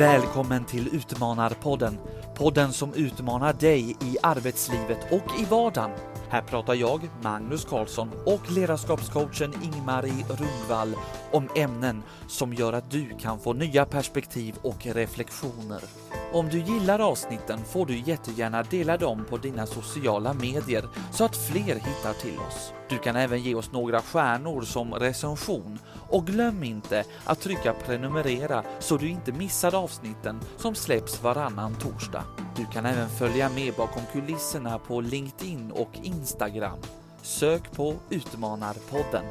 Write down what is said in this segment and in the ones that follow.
Välkommen till Utmanarpodden. Podden som utmanar dig i arbetslivet och i vardagen. Här pratar jag, Magnus Karlsson och ledarskapscoachen Ingmarie Rundvall om ämnen som gör att du kan få nya perspektiv och reflektioner. Om du gillar avsnitten får du jättegärna dela dem på dina sociala medier så att fler hittar till oss. Du kan även ge oss några stjärnor som recension och glöm inte att trycka prenumerera så du inte missar avsnitten som släpps varannan torsdag. Du kan även följa med bakom kulisserna på LinkedIn och Instagram. Sök på Utmanarpodden.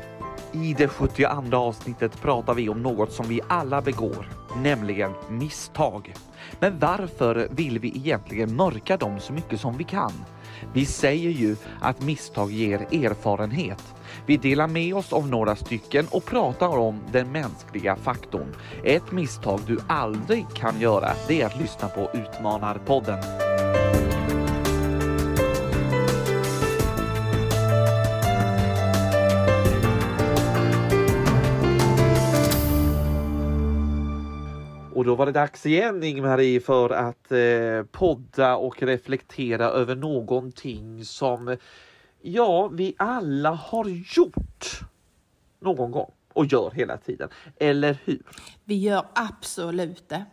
I det 72 avsnittet pratar vi om något som vi alla begår, nämligen misstag. Men varför vill vi egentligen mörka dem så mycket som vi kan? Vi säger ju att misstag ger erfarenhet. Vi delar med oss av några stycken och pratar om den mänskliga faktorn. Ett misstag du aldrig kan göra, det är att lyssna på Utmanarpodden. Och då var det dags igen Ingmarie för att eh, podda och reflektera över någonting som ja, vi alla har gjort någon gång och gör hela tiden. Eller hur? Vi gör absolut det.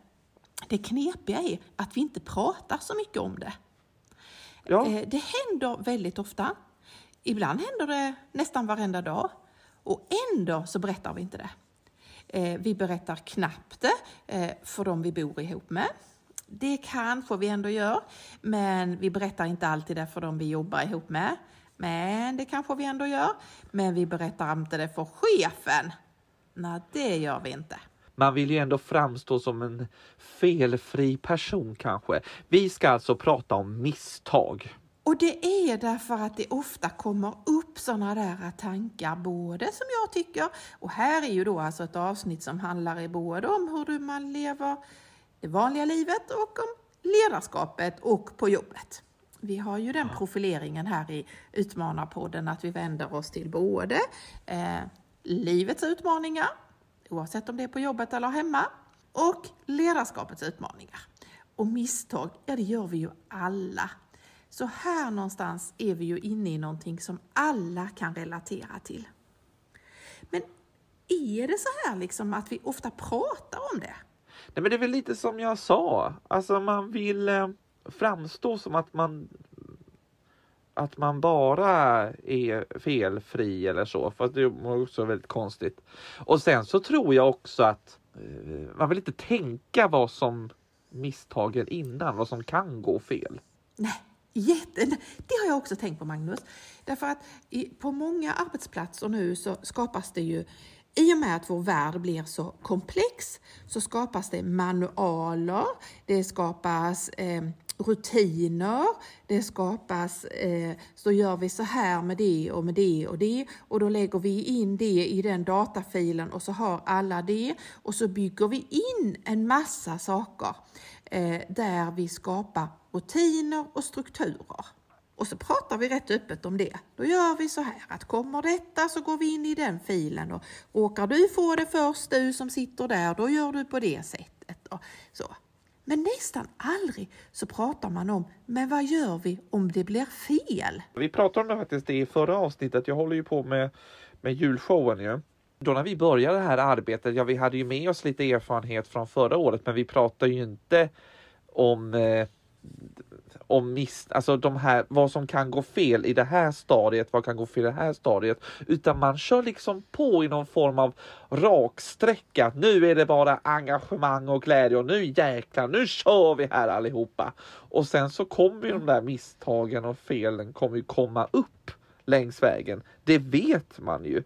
Det knepiga är att vi inte pratar så mycket om det. Ja. Eh, Det händer väldigt ofta. Ibland händer det nästan varenda dag och ändå så berättar vi inte det. Eh, Vi berättar knappt det eh, för de vi bor ihop med. Det kanske vi ändå gör, men vi berättar inte alltid det för de vi jobbar ihop med. Men det kanske vi ändå gör. Men vi berättar inte det för chefen. Nej, det gör vi inte. Man vill ju ändå framstå som en felfri person kanske. Vi ska alltså prata om misstag. Och det är därför att det ofta kommer upp sådana där tankar, både som jag tycker, och här är ju då alltså ett avsnitt som handlar både om hur man lever det vanliga livet och om ledarskapet och på jobbet. Vi har ju den profileringen här i Utmanarpodden att vi vänder oss till både eh, livets utmaningar, oavsett om det är på jobbet eller hemma, och ledarskapets utmaningar. Och misstag, ja det gör vi ju alla. Så här någonstans är vi ju inne i någonting som alla kan relatera till. Men är det så här liksom att vi ofta pratar om det? Nej, men det är väl lite som jag sa. Alltså man vill eh, framstå som att man att man bara är felfri eller så, för det är också väldigt konstigt. Och sen så tror jag också att eh, man vill inte tänka vad som misstagen innan, vad som kan gå fel. Nej, jätte, det har jag också tänkt på Magnus. Därför att i, på många arbetsplatser nu så skapas det ju, i och med att vår värld blir så komplex, så skapas det manualer, det skapas eh, rutiner, det skapas, eh, så gör vi så här med det och med det och det och då lägger vi in det i den datafilen och så har alla det och så bygger vi in en massa saker eh, där vi skapar rutiner och strukturer. Och så pratar vi rätt öppet om det. Då gör vi så här att kommer detta så går vi in i den filen och råkar du få det först, du som sitter där, då gör du på det sättet. Och så. Men nästan aldrig så pratar man om, men vad gör vi om det blir fel? Vi pratade om det faktiskt i förra avsnittet. Jag håller ju på med, med julshowen ju. Då när vi började det här arbetet, ja vi hade ju med oss lite erfarenhet från förra året, men vi pratade ju inte om eh, om miss, alltså de här, vad som kan gå fel i det här stadiet, vad kan gå fel i det här stadiet, utan man kör liksom på i någon form av raksträcka. Nu är det bara engagemang och glädje och nu jäklar, nu kör vi här allihopa. Och sen så kommer ju de där misstagen och felen kommer ju komma upp längs vägen. Det vet man ju.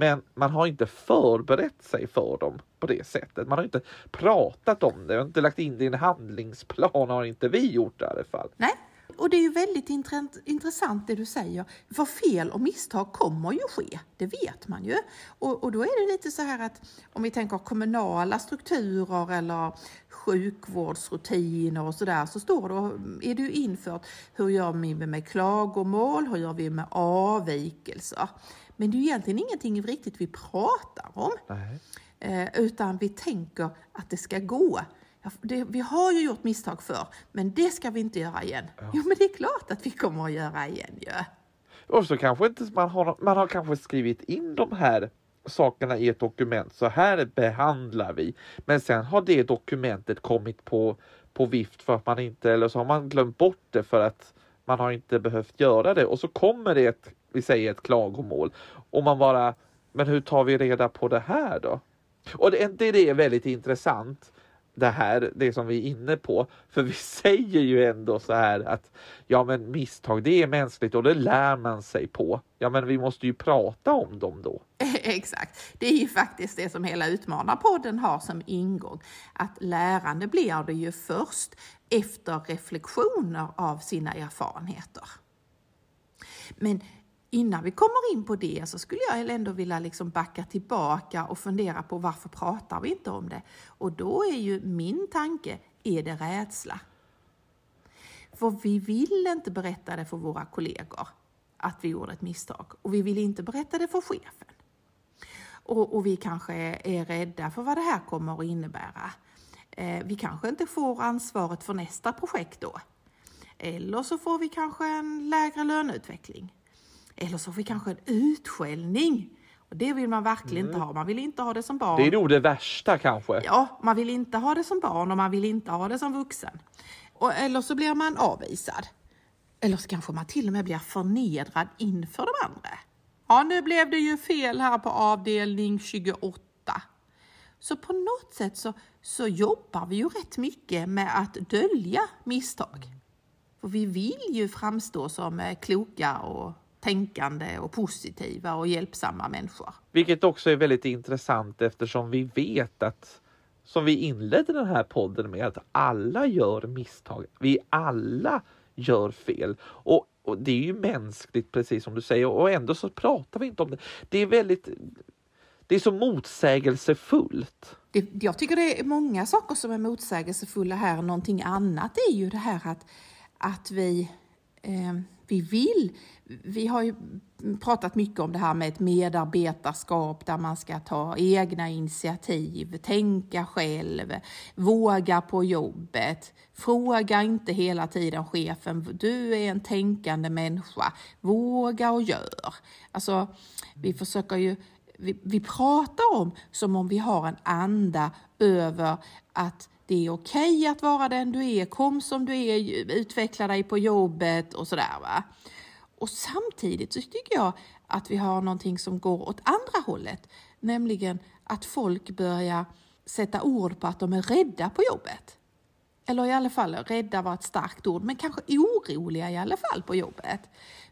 Men man har inte förberett sig för dem på det sättet. Man har inte pratat om det, har inte lagt in det i en handlingsplan, har inte vi gjort det i alla fall. Nej, och det är ju väldigt intressant, intressant det du säger. För fel och misstag kommer ju ske, det vet man ju. Och, och då är det lite så här att om vi tänker kommunala strukturer eller sjukvårdsrutiner och sådär så står det, mm, är det ju infört hur gör vi med klagomål, hur gör vi med avvikelser? Men det är egentligen ingenting riktigt vi pratar om. Eh, utan vi tänker att det ska gå. Ja, det, vi har ju gjort misstag förr, men det ska vi inte göra igen. Ja. Jo, men det är klart att vi kommer att göra igen ju. Ja. Och så kanske inte man har, man har kanske skrivit in de här sakerna i ett dokument. Så här behandlar vi. Men sen har det dokumentet kommit på, på vift för att man inte, eller så har man glömt bort det för att man har inte behövt göra det. Och så kommer det ett, vi säger ett klagomål. Och man bara, men hur tar vi reda på det här då? Och det, det är väldigt intressant det här, det som vi är inne på. För vi säger ju ändå så här att ja, men misstag, det är mänskligt och det lär man sig på. Ja, men vi måste ju prata om dem då. Exakt. Det är ju faktiskt det som hela Utmanarpodden har som ingång. Att lärande blir det ju först efter reflektioner av sina erfarenheter. Men innan vi kommer in på det så skulle jag ändå vilja liksom backa tillbaka och fundera på varför pratar vi inte om det? Och då är ju min tanke, är det rädsla? För vi vill inte berätta det för våra kollegor att vi gjorde ett misstag och vi vill inte berätta det för chefen. Och, och vi kanske är, rädda för vad det här kommer att innebära. Eh, vi kanske inte får ansvaret för nästa projekt då. Eller så får vi kanske en lägre löneutveckling. Eller så får vi kanske en utskällning. Och det vill man verkligen mm. inte ha. Man vill inte ha det som barn. Det är nog det värsta kanske. Ja, man vill inte ha det som barn och man vill inte ha det som vuxen. Och, eller så blir man avvisad. Eller så kanske man till och med blir förnedrad inför de andra. Ja, nu blev det ju fel här på avdelning 28. Så på något sätt så, så jobbar vi ju rätt mycket med att dölja misstag. För vi vill ju framstå som eh, kloka och tänkande och positiva och hjälpsamma människor. Vilket också är väldigt intressant eftersom vi vet att som vi inledde den här podden med att alla gör misstag. Vi alla gör fel och, och det är ju mänskligt precis som du säger och ändå så pratar vi inte om det. Det är väldigt det är så motsägelsefullt. Det, jag tycker det är många saker som är motsägelsefulla här. Någonting annat är ju det här att, att vi eh, vi vill. Vi har ju pratat mycket om det här med ett medarbetarskap där man ska ta egna initiativ, tänka själv, våga på jobbet. Fråga inte hela tiden chefen, du är en tänkande människa, våga och gör. Alltså, vi försöker ju vi, vi pratar om som om vi har en anda över att det är okej okay att vara den du är, kom som du är, utveckla dig på jobbet och sådär. Va? Och samtidigt så tycker jag att vi har någonting som går åt andra hållet, nämligen att folk börjar sätta ord på att de är rädda på jobbet. Eller i alla fall, rädda var ett starkt ord, men kanske oroliga i alla fall på jobbet.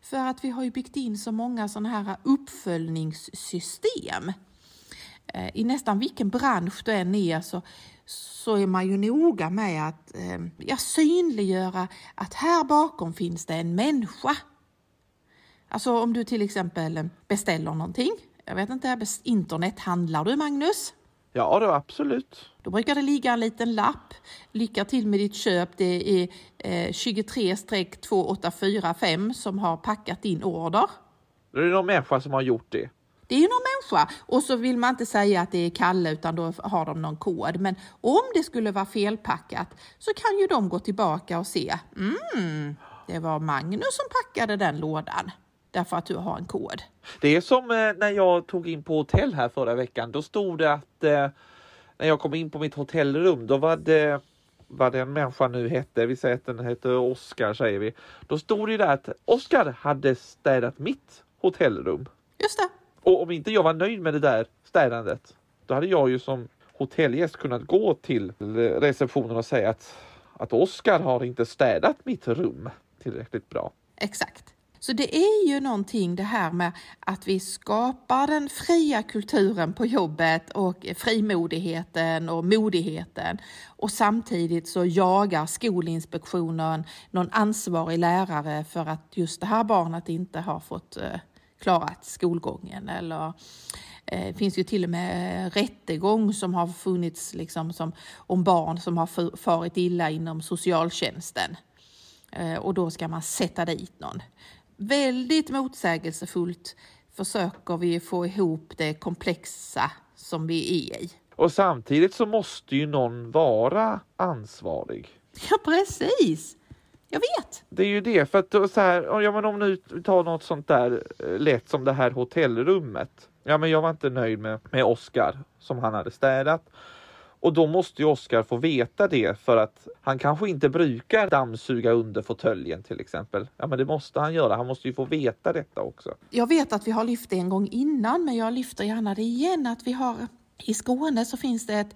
För att vi har ju byggt in så många sådana här uppföljningssystem. Eh, I nästan vilken bransch du än är så, så är man ju noga med att eh, ja, synliggöra att här bakom finns det en människa. Alltså om du till exempel beställer någonting. Jag vet inte, internet handlar du Magnus? Ja, då, absolut. Då brukar det ligga en liten lapp. Lycka till med ditt köp. Det är eh, 23-2845 som har packat din order. Det är någon människa som har gjort det. Det är ju någon människa och så vill man inte säga att det är Kalle utan då har de någon kod. Men om det skulle vara felpackat så kan ju de gå tillbaka och se. Mm, det var Magnus som packade den lådan därför att du har en kod. Det är som eh, när jag tog in på hotell här förra veckan. Då stod det att eh, när jag kom in på mitt hotellrum, då var det vad den människan nu hette, vi säger att den heter Oskar säger vi. Då stod det där att Oskar hade städat mitt hotellrum. Just det. Och om inte jag var nöjd med det där städandet, då hade jag ju som hotellgäst kunnat gå till receptionen och säga att, att Oskar har inte städat mitt rum tillräckligt bra. Exakt. Så det är ju någonting det här med att vi skapar den fria kulturen på jobbet och frimodigheten och modigheten. Och samtidigt så jagar Skolinspektionen någon ansvarig lärare för att just det här barnet inte har fått eh, klarat skolgången. Eller det eh, finns ju till och med rättegång som har funnits liksom som, om barn som har farit illa inom socialtjänsten. Eh, och då ska man sätta dit någon. Väldigt motsägelsefullt försöker vi få ihop det komplexa som vi är i. Och samtidigt så måste ju någon vara ansvarig. Ja, precis. Jag vet. Det är ju det, för att så här, ja men om nu tar något sånt där eh, lätt som det här hotellrummet. Ja men jag var inte nöjd med, med Oskar som han hade städat. Och då måste ju Oskar få veta det för att han kanske inte brukar dammsuga under fåtöljen till exempel. Ja men det måste han göra, han måste ju få veta detta också. Jag vet att vi har lyft det en gång innan men jag lyfter gärna det igen att vi har i Skåne så finns det ett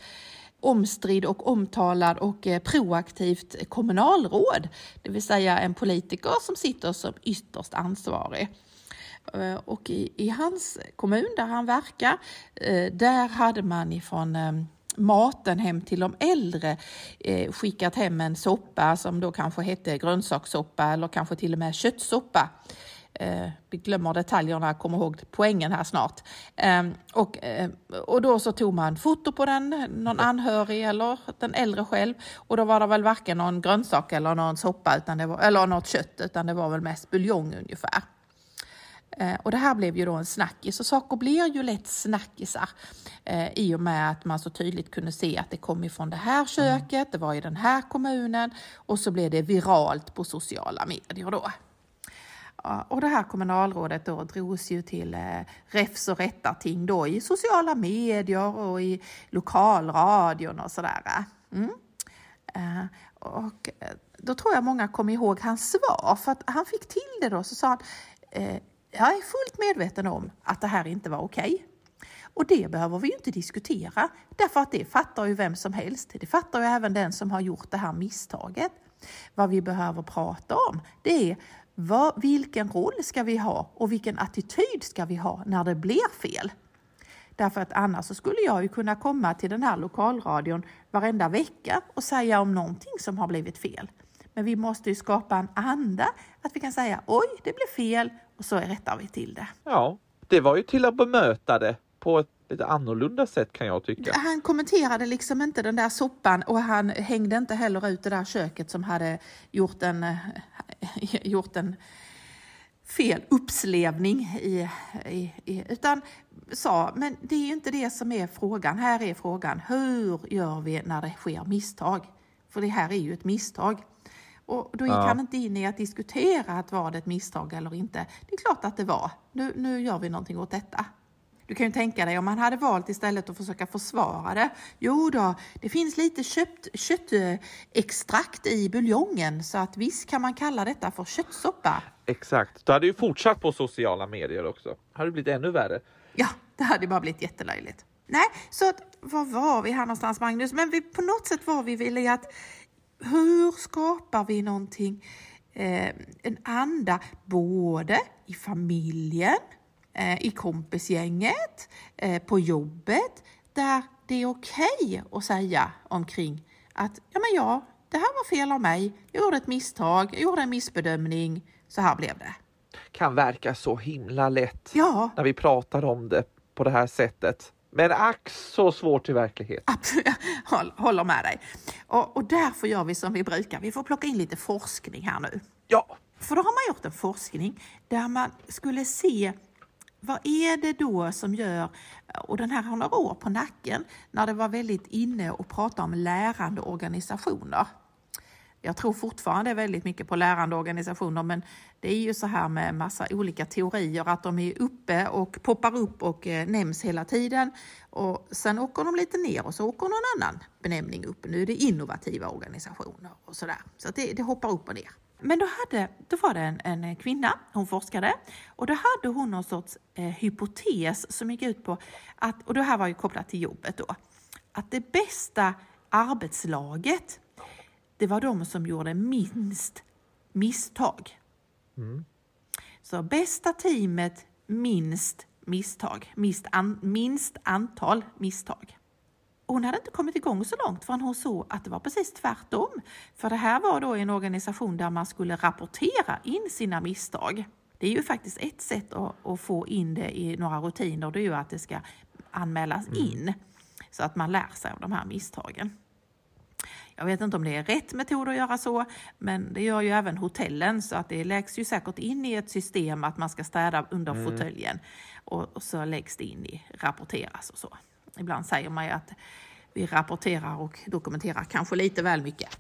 omstridd och omtalad och eh, proaktivt kommunalråd, det vill säga en politiker som sitter som ytterst ansvarig. Eh, och i, i hans kommun där han verkar, eh, där hade man ifrån maten hem till de äldre skickat hem en soppa som då kanske hette grönsakssoppa eller kanske till och med köttsoppa Eh, vi glömmer detaljerna, kommer ihåg poängen här snart. Eh, och, eh, och då så tog man foto på den, någon anhörig eller den äldre själv. Och då var det väl varken någon grönsak eller någon soppa utan det var, eller något kött utan det var väl mest buljong ungefär. Eh, och det här blev ju då en snackis och saker blir ju lätt snackisar eh, i och med att man så tydligt kunde se att det kom ifrån det här köket, det var i den här kommunen och så blev det viralt på sociala medier då. Och det här kommunalrådet då drogs ju till eh, räfs och rättarting då i sociala medier och i lokalradion och sådär. Mm. Eh, och eh, då tror jag många kommer ihåg hans svar för att han fick till det då så sa han eh, jag är fullt medveten om att det här inte var okej. Okay. Och det behöver vi ju inte diskutera därför att det fattar ju vem som helst. Det fattar ju även den som har gjort det här misstaget. Vad vi behöver prata om det är vad, vilken roll ska vi ha och vilken attityd ska vi ha när det blir fel? Därför att annars så skulle jag ju kunna komma till den här lokalradion varenda vecka och säga om någonting som har blivit fel. Men vi måste ju skapa en anda att vi kan säga oj, det blev fel och så rättar vi till det. Ja, det var ju till att bemöta det på ett lite annorlunda sätt kan jag tycka. Han kommenterade liksom inte den där soppan och han hängde inte heller ut det där köket som hade gjort en, eh, gjort en fel uppslevning i, i, i, utan sa, men det är inte det som är frågan. Här är frågan, hur gör vi när det sker misstag? För det här är ju ett misstag. Och då gick ja. han inte in i att diskutera att var det ett misstag eller inte. Det är klart att det var. Nu, nu gör vi någonting åt detta. Du kan ju tänka dig om man hade valt istället att försöka försvara det. Jo då, det finns lite kött, köttextrakt i buljongen så att visst kan man kalla detta för köttsoppa. Exakt, du hade ju fortsatt på sociala medier också. Det hade blivit ännu värre. Ja, det hade bara blivit jättelöjligt. Nej, så att, var var vi här någonstans Magnus? Men vi, på något sätt var vi väl i att hur skapar vi någonting, eh, en anda både i familjen, i kompisgänget, eh, på jobbet, där det är okej okay att säga omkring att ja, men ja, det här var fel av mig, jag gjorde ett misstag, jag gjorde en missbedömning, så här blev det. Kan verka så himla lätt ja. när vi pratar om det på det här sättet. Men ack så svårt i verklighet. Håller med dig. Och, och därför gör vi som vi brukar. Vi får plocka in lite forskning här nu. Ja. För då har man gjort en forskning där man skulle se vad är det då som gör, och den här har några år på nacken, när det var väldigt inne att prata om lärande organisationer. Jag tror fortfarande väldigt mycket på lärande organisationer men det är ju så här med massa olika teorier att de är uppe och poppar upp och eh, nämns hela tiden och sen åker de lite ner och så åker någon annan benämning upp. Nu är det innovativa organisationer och sådär. Så det, det hoppar upp och ner. Men då, hade, då var det en, en kvinna, hon forskade, och då hade hon någon sorts eh, hypotes som gick ut på att, och det här var ju kopplat till jobbet då, att det bästa arbetslaget, det var de som gjorde minst misstag. Mm. Så bästa teamet, minst misstag, minst, an, minst antal misstag hon hade inte kommit igång så långt förrän hon såg att det var precis tvärtom. För det här var då en organisation där man skulle rapportera in sina misstag. Det är ju faktiskt ett sätt att, att få in det i några rutiner, det är ju att det ska anmälas mm. in så att man lär sig av de här misstagen. Jag vet inte om det är rätt metod att göra så, men det gör ju även hotellen så att det läggs ju säkert in i ett system att man ska städa under mm. fåtöljen och, och så läggs det in i rapporteras och så. Ibland säger man ju att vi rapporterar och dokumenterar kanske lite väl mycket.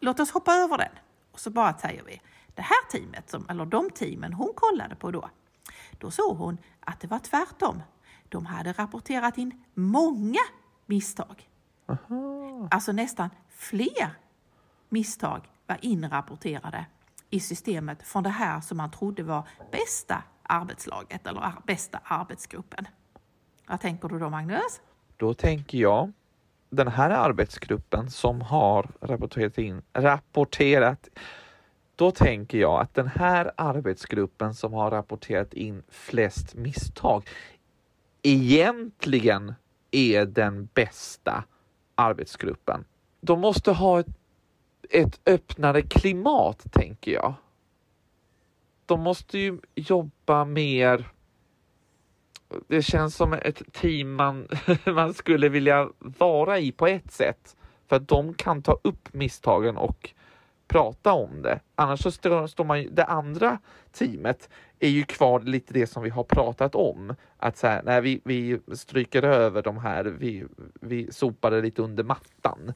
Låt oss hoppa över den och så bara säger vi det här teamet, som, eller de teamen hon kollade på då, då såg hon att det var tvärtom. De hade rapporterat in många misstag. Aha. Alltså nästan fler misstag var inrapporterade i systemet från det här som man trodde var bästa arbetslaget eller bästa arbetsgruppen. Vad tänker du då Magnus? Då tänker jag den här arbetsgruppen som har rapporterat in, rapporterat då tänker jag att den här arbetsgruppen som har rapporterat in flest misstag egentligen är den bästa arbetsgruppen. De måste ha ett, ett öppnare klimat, tänker jag. De måste ju jobba mer det känns som ett team man, man skulle vilja vara i på ett sätt. För att de kan ta upp misstagen och prata om det. Annars så står, man ju, det andra teamet är ju kvar lite det som vi har pratat om. Att så här, nej, vi, vi stryker över de här, vi, vi sopar det lite under mattan.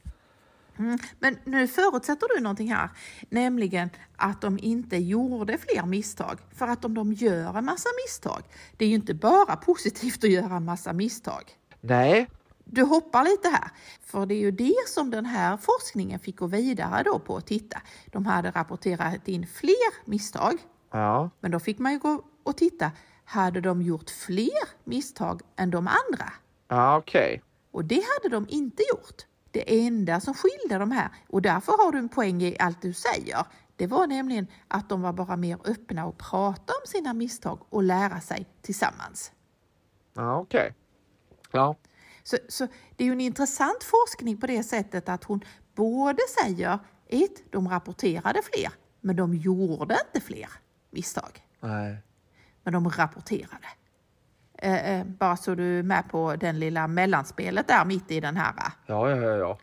Mm. Men nu förutsätter du någonting här, nämligen att de inte gjorde fler misstag. För att om de gör en massa misstag, det är ju inte bara positivt att göra en massa misstag. Nej, Du hoppar lite här, för det är ju det som den här forskningen fick gå vidare då på att titta. De hade rapporterat in fler misstag, ja, men då fick man ju gå och titta, hade de gjort fler misstag än de andra? ja okej. Och det hade de inte gjort. Det enda som skilde de här, och därför har du en poäng i allt du säger, det var nämligen att de var bara mer öppna och prata om sina misstag och lära sig tillsammans. Ja, okej. Ja, Så, så det är ju en intressant forskning på det sättet att hon både säger ett, de rapporterade fler, men de gjorde inte fler misstag. nej. Men de rapporterade. Eh, eh, bara så du är med på den lilla mellanspelet där mitt i den här. Ja, ja, ja, ja.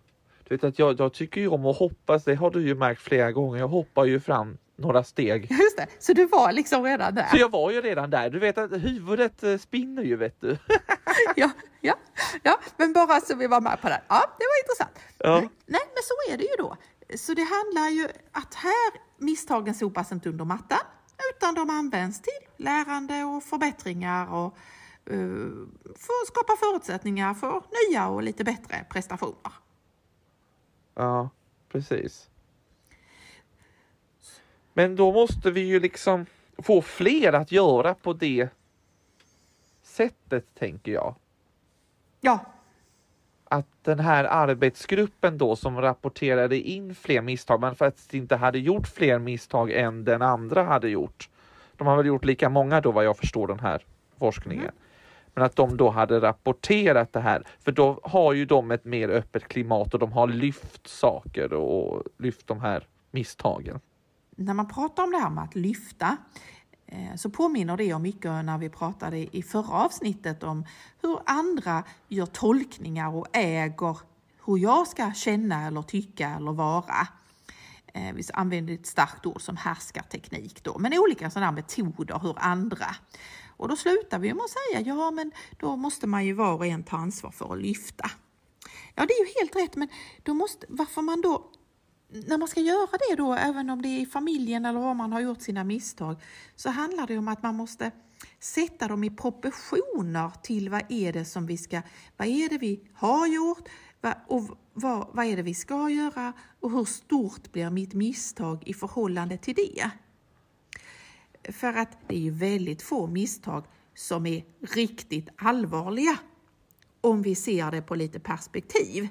Du vet att jag, jag tycker ju om att hoppas, det har du ju märkt flera gånger. Jag hoppar ju fram några steg. Just det, så du var liksom redan där. Så jag var ju redan där. Du vet att huvudet eh, spinner ju vet du. Ja, ja, ja, men bara så vi var med på det. Ja, det var intressant. Ja. Nej, men så är det ju då. Så det handlar ju att här misstagen sopas inte under mattan utan de används till lärande och förbättringar och för att skapa förutsättningar för nya och lite bättre prestationer. Ja, precis. Men då måste vi ju liksom få fler att göra på det sättet, tänker jag. Ja, Att den här arbetsgruppen då som rapporterade in fler misstag, men faktiskt inte hade gjort fler misstag än den andra hade gjort. De har väl gjort lika många då vad jag förstår den här forskningen. Men att de då hade rapporterat det här, för då har ju de ett mer öppet klimat och de har lyft saker och lyft de här misstagen. när man pratar om det här med att lyfta eh, så påminner det om mycket när vi pratade i förra avsnittet om hur andra gör tolkningar och äger hur jag ska känna eller tycka eller vara. Eh, vi använder ett starkt ord som härskarteknik då, men olika sådana metoder hur andra. Och då slutar vi med att säga, ja men då måste man ju var och en ta ansvar för att lyfta. Ja, det är ju helt rätt, men då måste, varför man då när man ska göra det då, även om det är i familjen eller om man har gjort sina misstag, så handlar det om att man måste sätta dem i proportioner till vad är det som vi ska, vad är det vi har gjort vad, och vad, vad är det vi ska göra och hur stort blir mitt misstag i förhållande till det? För att det är ju väldigt få misstag som är riktigt allvarliga om vi ser det på lite perspektiv.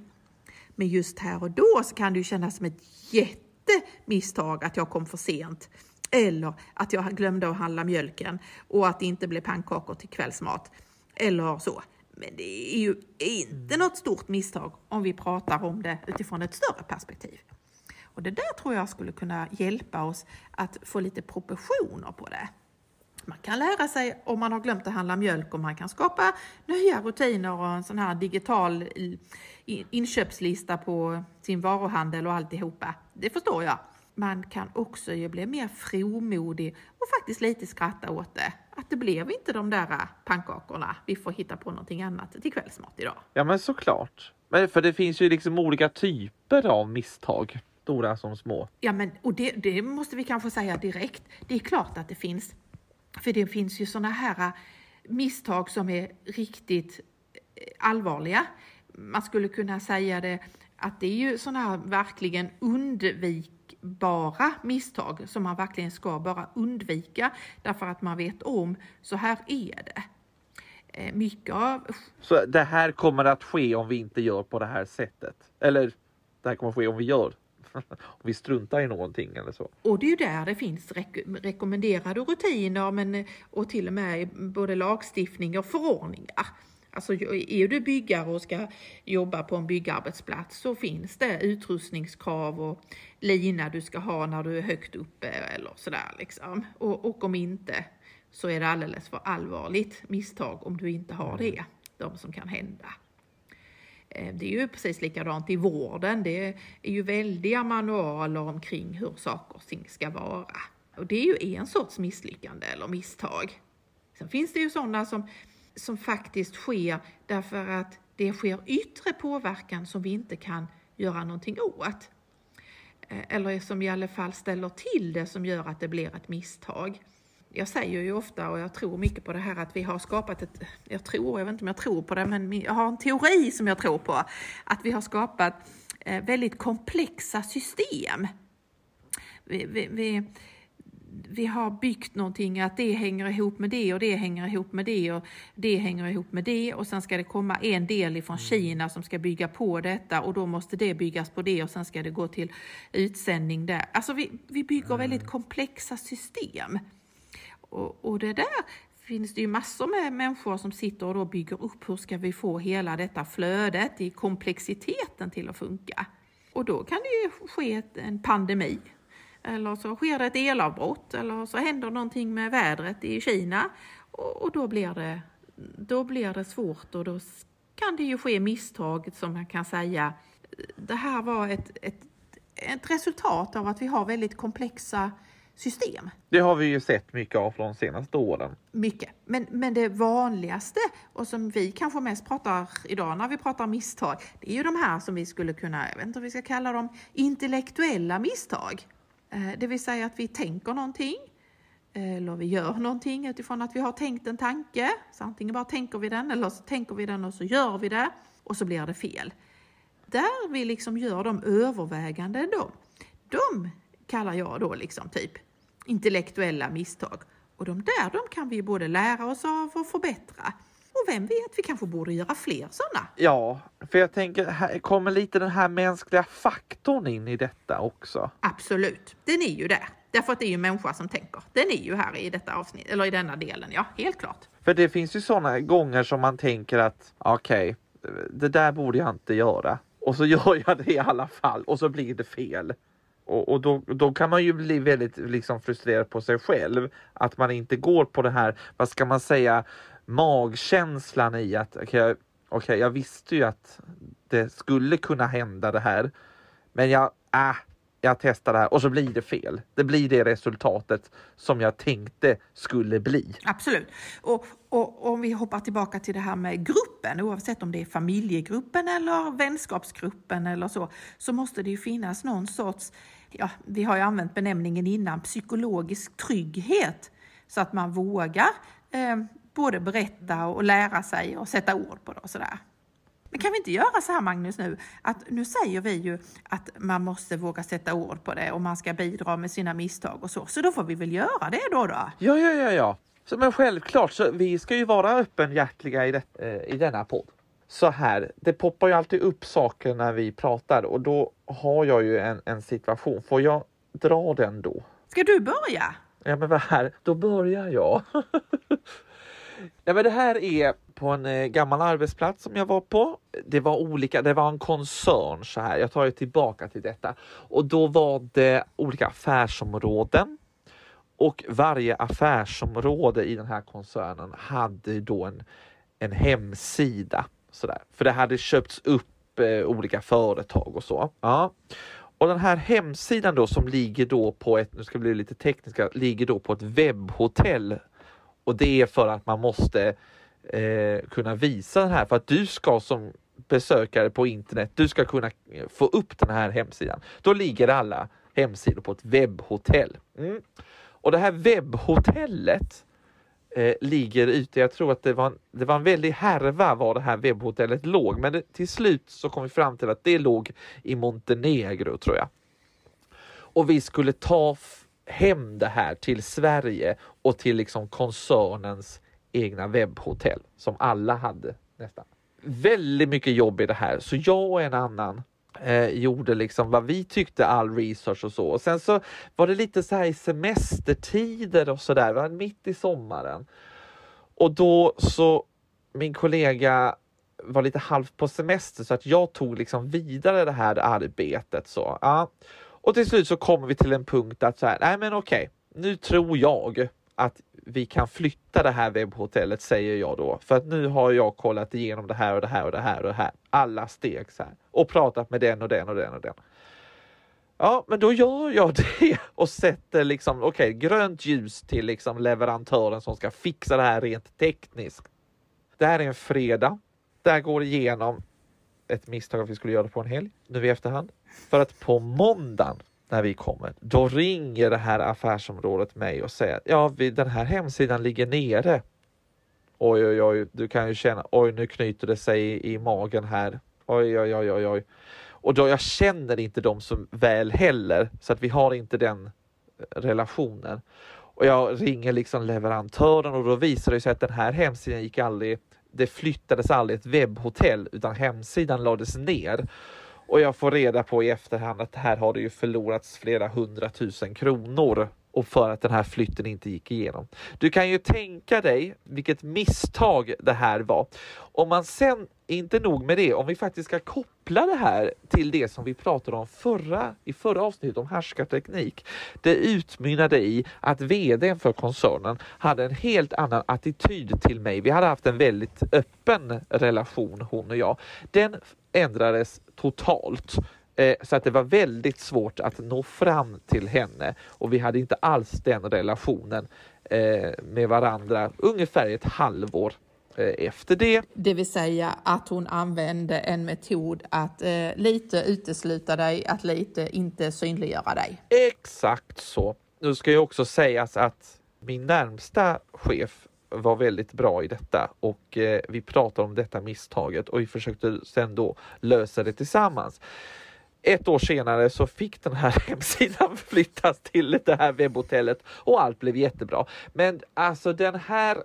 Men just här och då så kan det ju kännas som ett jättemisstag att jag kom för sent. Eller att jag glömde att handla mjölken och att det inte blev pannkakor till kvällsmat. Eller så. Men det är ju inte något stort misstag om vi pratar om det utifrån ett större perspektiv. Och det där tror jag skulle kunna hjälpa oss att få lite proportioner på det. Man kan lära sig om man har glömt att handla mjölk och man kan skapa nya rutiner och en sån här digital inköpslista på sin varuhandel och alltihopa. Det förstår jag. Man kan också ju bli mer fromodig och faktiskt lite skratta åt det. att det blev inte de där pannkakorna. Vi får hitta på någonting annat till kvällsmat idag. Ja men såklart. Men för det finns ju liksom olika typer av misstag, stora som små. Ja, men och det, det måste vi kanske säga direkt. Det är klart att det finns. För det finns ju sådana här misstag som är riktigt allvarliga. Man skulle kunna säga det att det är ju sådana här verkligen undvikbara misstag som man verkligen ska bara undvika därför att man vet om så här är det. Eh, mycket av... Så det här kommer att ske om vi inte gör på det här sättet? Eller det här kommer att ske om vi gör om vi struntar i någonting eller så. Och det är ju där det finns rek rekommenderade rutiner men, och till och med både lagstiftning och förordningar. Alltså är du byggare och ska jobba på en byggarbetsplats så finns det utrustningskrav och lina du ska ha när du är högt uppe eller sådär liksom. Och, och om inte så är det alldeles för allvarligt misstag om du inte har det, de som kan hända. Eh, det är ju precis likadant i vården. Det är ju väldiga manualer omkring hur saker och ting ska vara. Och det är ju en sorts misslyckande eller misstag. Sen finns det ju sådana som, som faktiskt sker därför att det sker yttre påverkan som vi inte kan göra någonting åt. Eh, eller som i alla fall ställer till det som gör att det blir ett misstag jag säger ju ofta och jag tror mycket på det här att vi har skapat ett, jag tror, jag vet inte om jag tror på det, men jag har en teori som jag tror på, att vi har skapat eh, väldigt komplexa system. Vi, vi, vi, vi, har byggt någonting, att det hänger ihop med det och det hänger ihop med det och det hänger ihop med det och sen ska det komma en del ifrån Kina som ska bygga på detta och då måste det byggas på det och sen ska det gå till utsändning där. Alltså vi, vi bygger väldigt komplexa system. Och, och det där finns det ju massor med människor som sitter och då bygger upp hur ska vi få hela detta flödet i komplexiteten till att funka. Och då kan det ju ske en pandemi. Eller så sker det ett elavbrott eller så händer någonting med vädret i Kina. Och, och då, blir det, då blir det svårt och då kan det ju ske misstag som man kan säga. Det här var ett, ett, ett resultat av att vi har väldigt komplexa system. Det har vi ju sett mycket av de senaste åren. Mycket. Men, men det vanligaste och som vi kanske mest pratar idag när vi pratar misstag, det är ju de här som vi skulle kunna, jag vet inte om vi ska kalla dem intellektuella misstag. Eh, det vill säga att vi tänker någonting eller vi gör någonting utifrån att vi har tänkt en tanke. Så antingen bara tänker vi den eller så tänker vi den och så gör vi det och så blir det fel. Där vi liksom gör de överväganden då, de kallar jag då liksom typ intellektuella misstag. Och de där de kan vi både lära oss av och förbättra. Och vem vet, vi kanske borde göra fler sådana. Ja, för jag tänker, här kommer lite den här mänskliga faktorn in i detta också. Absolut, den är ju där. Därför att det är ju människa som tänker. Den är ju här i detta avsnitt, eller i denna delen, ja, helt klart. För det finns ju sådana gånger som man tänker att okej, okay, det där borde jag inte göra. Och så gör jag det i alla fall och så blir det fel. Och, och då, då, kan man ju bli väldigt liksom, frustrerad på sig själv. Att man inte går på det här, vad ska man säga, magkänslan i att okej, okay, okay, jag visste ju att det skulle kunna hända det här. Men jag, äh, jag testar det här och så blir det fel. Det blir det resultatet som jag tänkte skulle bli. Absolut. Och, och om vi hoppar tillbaka till det här med gruppen, oavsett om det är familjegruppen eller vänskapsgruppen eller så, så måste det ju finnas någon sorts ja, vi har ju använt benämningen innan, psykologisk trygghet. Så att man vågar eh, både berätta och lära sig och sätta ord på det och sådär. Men kan vi inte göra så här Magnus nu, att nu säger vi ju att man måste våga sätta ord på det och man ska bidra med sina misstag och så, så då får vi väl göra det då då? Ja, ja, ja, ja. Så, men självklart, så vi ska ju vara öppenhjärtliga i, det, eh, i denna podd så här, det poppar ju alltid upp saker när vi pratar och då har jag ju en, en situation. Får jag dra den då? Ska du börja? Ja men vad här, då börjar jag. ja, men det här är på en eh, gammal arbetsplats som jag var på. Det var olika, det var en koncern så här. Jag tar ju tillbaka till detta och då var det olika affärsområden och varje affärsområde i den här koncernen hade då en, en hemsida Sådär. För det hade köpts upp eh, olika företag och så. Ja. Och den här hemsidan då som ligger då på ett, nu ska vi bli lite tekniska, ligger då på ett webbhotell Och det är för att man måste eh, kunna visa den här för att du ska som besökare på internet, du ska kunna få upp den här hemsidan. Då ligger alla hemsidor på ett webbhotell. Mm. Och det här webbhotellet eh, ligger ute, jag tror att det var, en, det var en väldig härva var det här webbhotellet låg, men det, till slut så kom vi fram till att det låg i Montenegro tror jag. Och vi skulle ta hem det här till Sverige och till liksom koncernens egna webbhotell som alla hade nästan. Väldigt mycket jobb i det här, så jag och en annan eh, gjorde liksom vad vi tyckte all research och så. Och sen så var det lite så här i semestertider och så där, var mitt i sommaren. Och då så min kollega var lite halvt på semester så att jag tog liksom vidare det här arbetet. Så, ja. Och till slut så kommer vi till en punkt att så här, nej men okej, nu tror jag att vi kan flytta det här webbhotellet säger jag då. För att nu har jag kollat igenom det här och det här och det här och det här. Alla steg så här. Och pratat med den och den och den och den. Ja, men då gör jag det och sätter liksom, okej, okay, grönt ljus till liksom leverantören som ska fixa det här rent tekniskt. Det här är en fredag. Där går igenom ett misstag att vi skulle göra det på en helg, nu i efterhand. För att på måndagen när vi kommer, då ringer det här affärsområdet mig och säger ja, den här hemsidan ligger nere. Oj, oj, oj, du kan ju känna, oj, nu knyter det sig i, i magen här. Oj, oj, oj, oj, oj. Och då jag känner inte dem så väl heller, så att vi har inte den eh, relationen. Och jag ringer liksom leverantören och då visar det sig att den här hemsidan gick aldrig, det flyttades aldrig ett webbhotell utan hemsidan lades ner. Och jag får reda på i efterhand att här har det ju förlorats flera hundratusen kronor och för att den här flytten inte gick igenom. Du kan ju tänka dig vilket misstag det här var. Om man sen, inte nog med det, om vi faktiskt ska koppla det här till det som vi pratade om förra, i förra avsnittet om härskarteknik. Det utmynnade i att vdn för koncernen hade en helt annan attityd till mig. Vi hade haft en väldigt öppen relation hon och jag. Den ändrades totalt. Eh, så att det var väldigt svårt att nå fram till henne och vi hade inte alls den relationen eh, med varandra ungefär ett halvår eh, efter det. Det vill säga att hon använde en metod att eh, lite utesluta dig, att lite inte synliggöra dig. Exakt så. Nu ska jag också sägas att min närmsta chef var väldigt bra i detta och eh, vi pratade om detta misstaget och vi försökte sen då lösa det tillsammans. Ett år senare så fick den här hemsidan flyttas till det här webbhotellet och allt blev jättebra. Men alltså den här,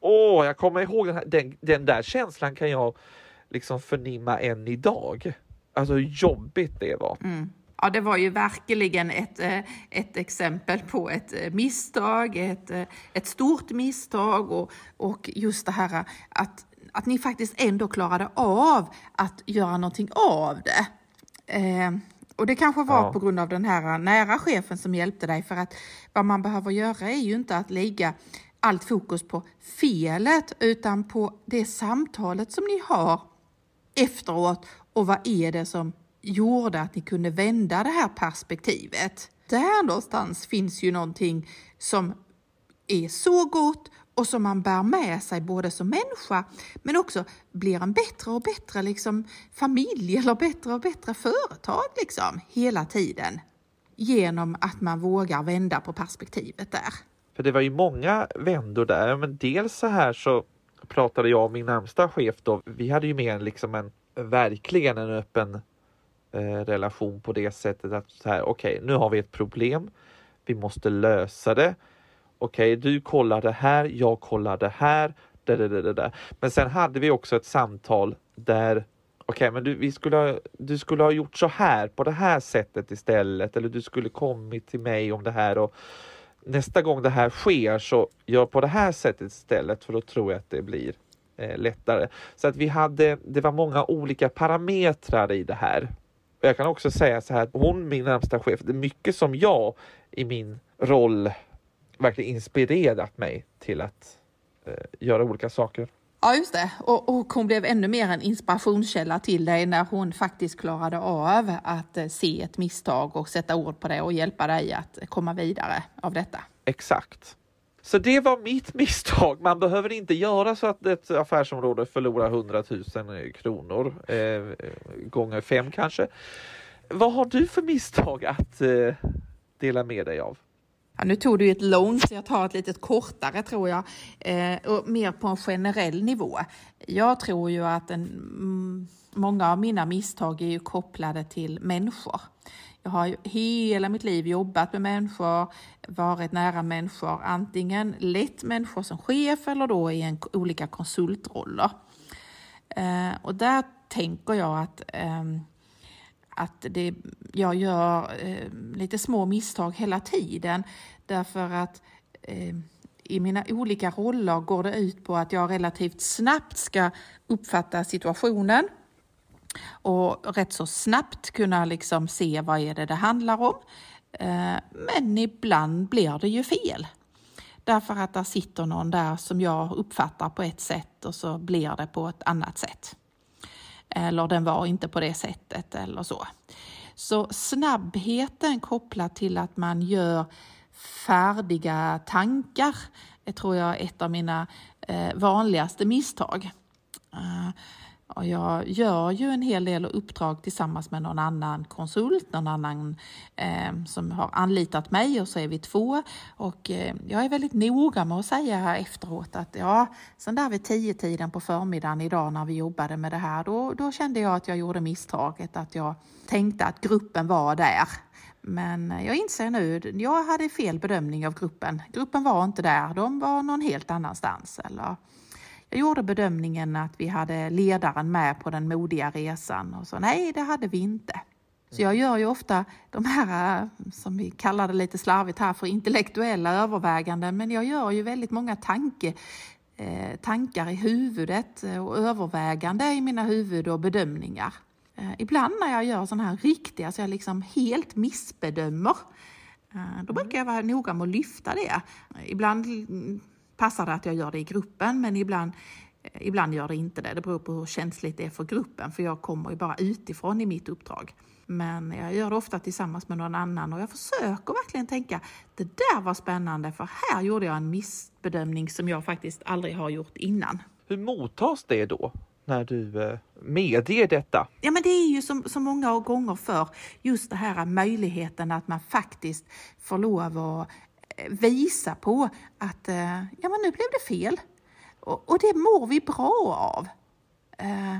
åh, jag kommer ihåg den, här, den, den där känslan kan jag liksom förnimma än idag. Alltså hur jobbigt det var. Mm. Ja, det var ju verkligen ett, eh, ett exempel på ett eh, misstag, ett, eh, ett stort misstag och, och just det här att, att ni faktiskt ändå klarade av att göra någonting av det. Eh, och det kanske var ja. på grund av den här nära chefen som hjälpte dig för att vad man behöver göra är ju inte att lägga allt fokus på felet utan på det samtalet som ni har efteråt och vad är det som gjorde att ni kunde vända det här perspektivet. Där någonstans finns ju någonting som är så gott och som man bär med sig både som människa men också blir en bättre och bättre liksom, familj eller bättre och bättre företag liksom, hela tiden. Genom att man vågar vända på perspektivet där. För det var ju många vändor där, men dels så här så pratade jag och min närmsta chef då, vi hade ju mer liksom en verkligen en öppen eh, relation på det sättet att så här, okej, okay, nu har vi ett problem. Vi måste lösa det okej, okay, du kollar det här, jag kollar det här. Där, där, där, där. Men sen hade vi också ett samtal där okej, okay, men du, vi skulle ha, du skulle ha gjort så här på det här sättet istället eller du skulle kommit till mig om det här och nästa gång det här sker så gör på det här sättet istället för då tror jag att det blir eh, lättare. Så att vi hade, det var många olika parametrar i det här. Och jag kan också säga så här, hon min närmsta chef, det är mycket som jag i min roll verkligen inspirerat mig till att eh, göra olika saker. Ja, just det. Och, och, hon blev ännu mer en inspirationskälla till dig när hon faktiskt klarade av att eh, se ett misstag och sätta ord på det och hjälpa dig att komma vidare av detta. Exakt. Så det var mitt misstag. Man behöver inte göra så att ett affärsområde förlorar 100 000 kronor eh, gånger fem kanske. Vad har du för misstag att eh, dela med dig av? Ja, nu tog du ett långt, så jag tar ett lite kortare tror jag, eh, och mer på en generell nivå. Jag tror ju att en, mm, många av mina misstag är ju kopplade till människor. Jag har ju hela mitt liv jobbat med människor, varit nära människor, antingen lett människor som chef eller då i en, olika konsultroller. Eh, och där tänker jag att eh, att det, jag gör eh, lite små misstag hela tiden därför att eh, i mina olika roller går det ut på att jag relativt snabbt ska uppfatta situationen och rätt så snabbt kunna liksom se vad är det det handlar om. Eh, men ibland blir det ju fel. Därför att där sitter någon där som jag uppfattar på ett sätt och så blir det på ett annat sätt eller den var inte på det sättet eller så. Så snabbheten kopplat till att man gör färdiga tankar, det tror jag är ett av mina eh, vanligaste misstag. Eh, och jag gör ju en hel del uppdrag tillsammans med någon annan konsult, någon annan eh, som har anlitat mig och så är vi två. Och eh, jag är väldigt noga med att säga här efteråt att ja, sen där vid tio tiden på förmiddagen idag när vi jobbade med det här, då, då kände jag att jag gjorde misstaget att jag tänkte att gruppen var där. Men jag inser nu, jag hade fel bedömning av gruppen. Gruppen var inte där, de var någon helt annanstans. Eller, jag gjorde bedömningen att vi hade ledaren med på den modiga resan och så nej, det hade vi inte. Så jag gör ju ofta de här, som vi kallar det lite slarvigt här, för intellektuella överväganden, men jag gör ju väldigt många tanke, eh, tankar i huvudet och övervägande i mina huvud och bedömningar. Eh, ibland när jag gör sådana här riktiga, så jag liksom helt missbedömer, eh, då brukar jag vara noga med att lyfta det. Ibland passar det att jag gör det i gruppen men ibland, eh, ibland gör det inte det. Det beror på hur känsligt det är för gruppen för jag kommer ju bara utifrån i mitt uppdrag. Men jag gör det ofta tillsammans med någon annan och jag försöker verkligen tänka det där var spännande för här gjorde jag en missbedömning som jag faktiskt aldrig har gjort innan. Hur mottas det då? när du eh, medger detta? Ja, men det är ju som så många gånger för just det här möjligheten att man faktiskt får lov att visa på att eh, ja, men nu blev det fel. Och, och det mår vi bra av. Eh,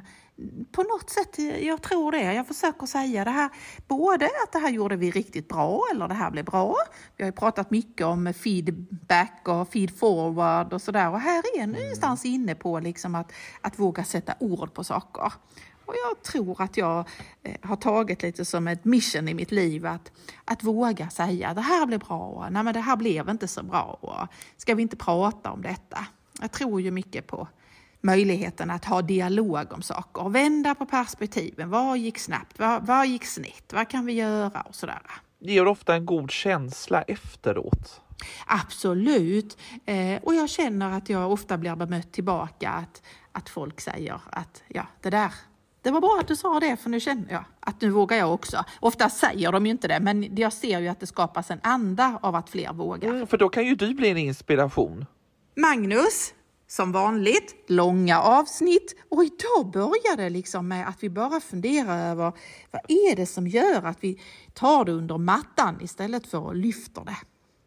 på något sätt, jag tror det. Jag försöker säga det här, både att det här gjorde vi riktigt bra eller det här blev bra. Vi har ju pratat mycket om feedback och feed forward och sådär och här är jag någonstans inne på liksom att, att våga sätta ord på saker. Och jag tror att jag eh, har tagit lite som ett mission i mitt liv att, att våga säga det här blev bra, nej men det här blev inte så bra, och ska vi inte prata om detta? Jag tror ju mycket på möjligheten att ha dialog om saker och vända på perspektiven. Vad gick snabbt? Vad, vad gick snett? Vad kan vi göra? Och sådär. Det ger ofta en god känsla efteråt. Absolut. Eh, och jag känner att jag ofta blir bemött tillbaka att, att folk säger att ja, det där det var bra att du sa det för nu känner jag att nu vågar jag också. Ofta säger de ju inte det men jag ser ju att det skapas en anda av att fler vågar. Mm, för då kan ju du bli en inspiration. Magnus, som vanligt, långa avsnitt och idag börjar det liksom med att vi bara funderar över vad är det som gör att vi tar det under mattan istället för att lyfta det.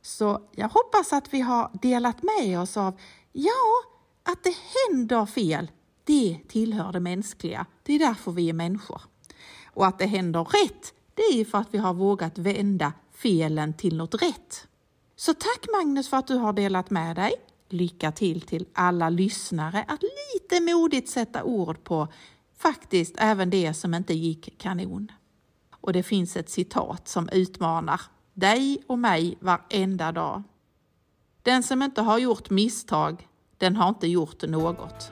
Så jag hoppas att vi har delat med oss av, ja, att det händer fel det tillhör det mänskliga. Det är därför vi är människor. Och att det händer rätt, det är för att vi har vågat vända felen till något rätt. Så tack Magnus för att du har delat med dig. Lycka till till alla lyssnare att lite modigt sätta ord på faktiskt även det som inte gick kanon. Och det finns ett citat som utmanar dig och mig varenda dag. Den som inte har gjort misstag, den har inte gjort något.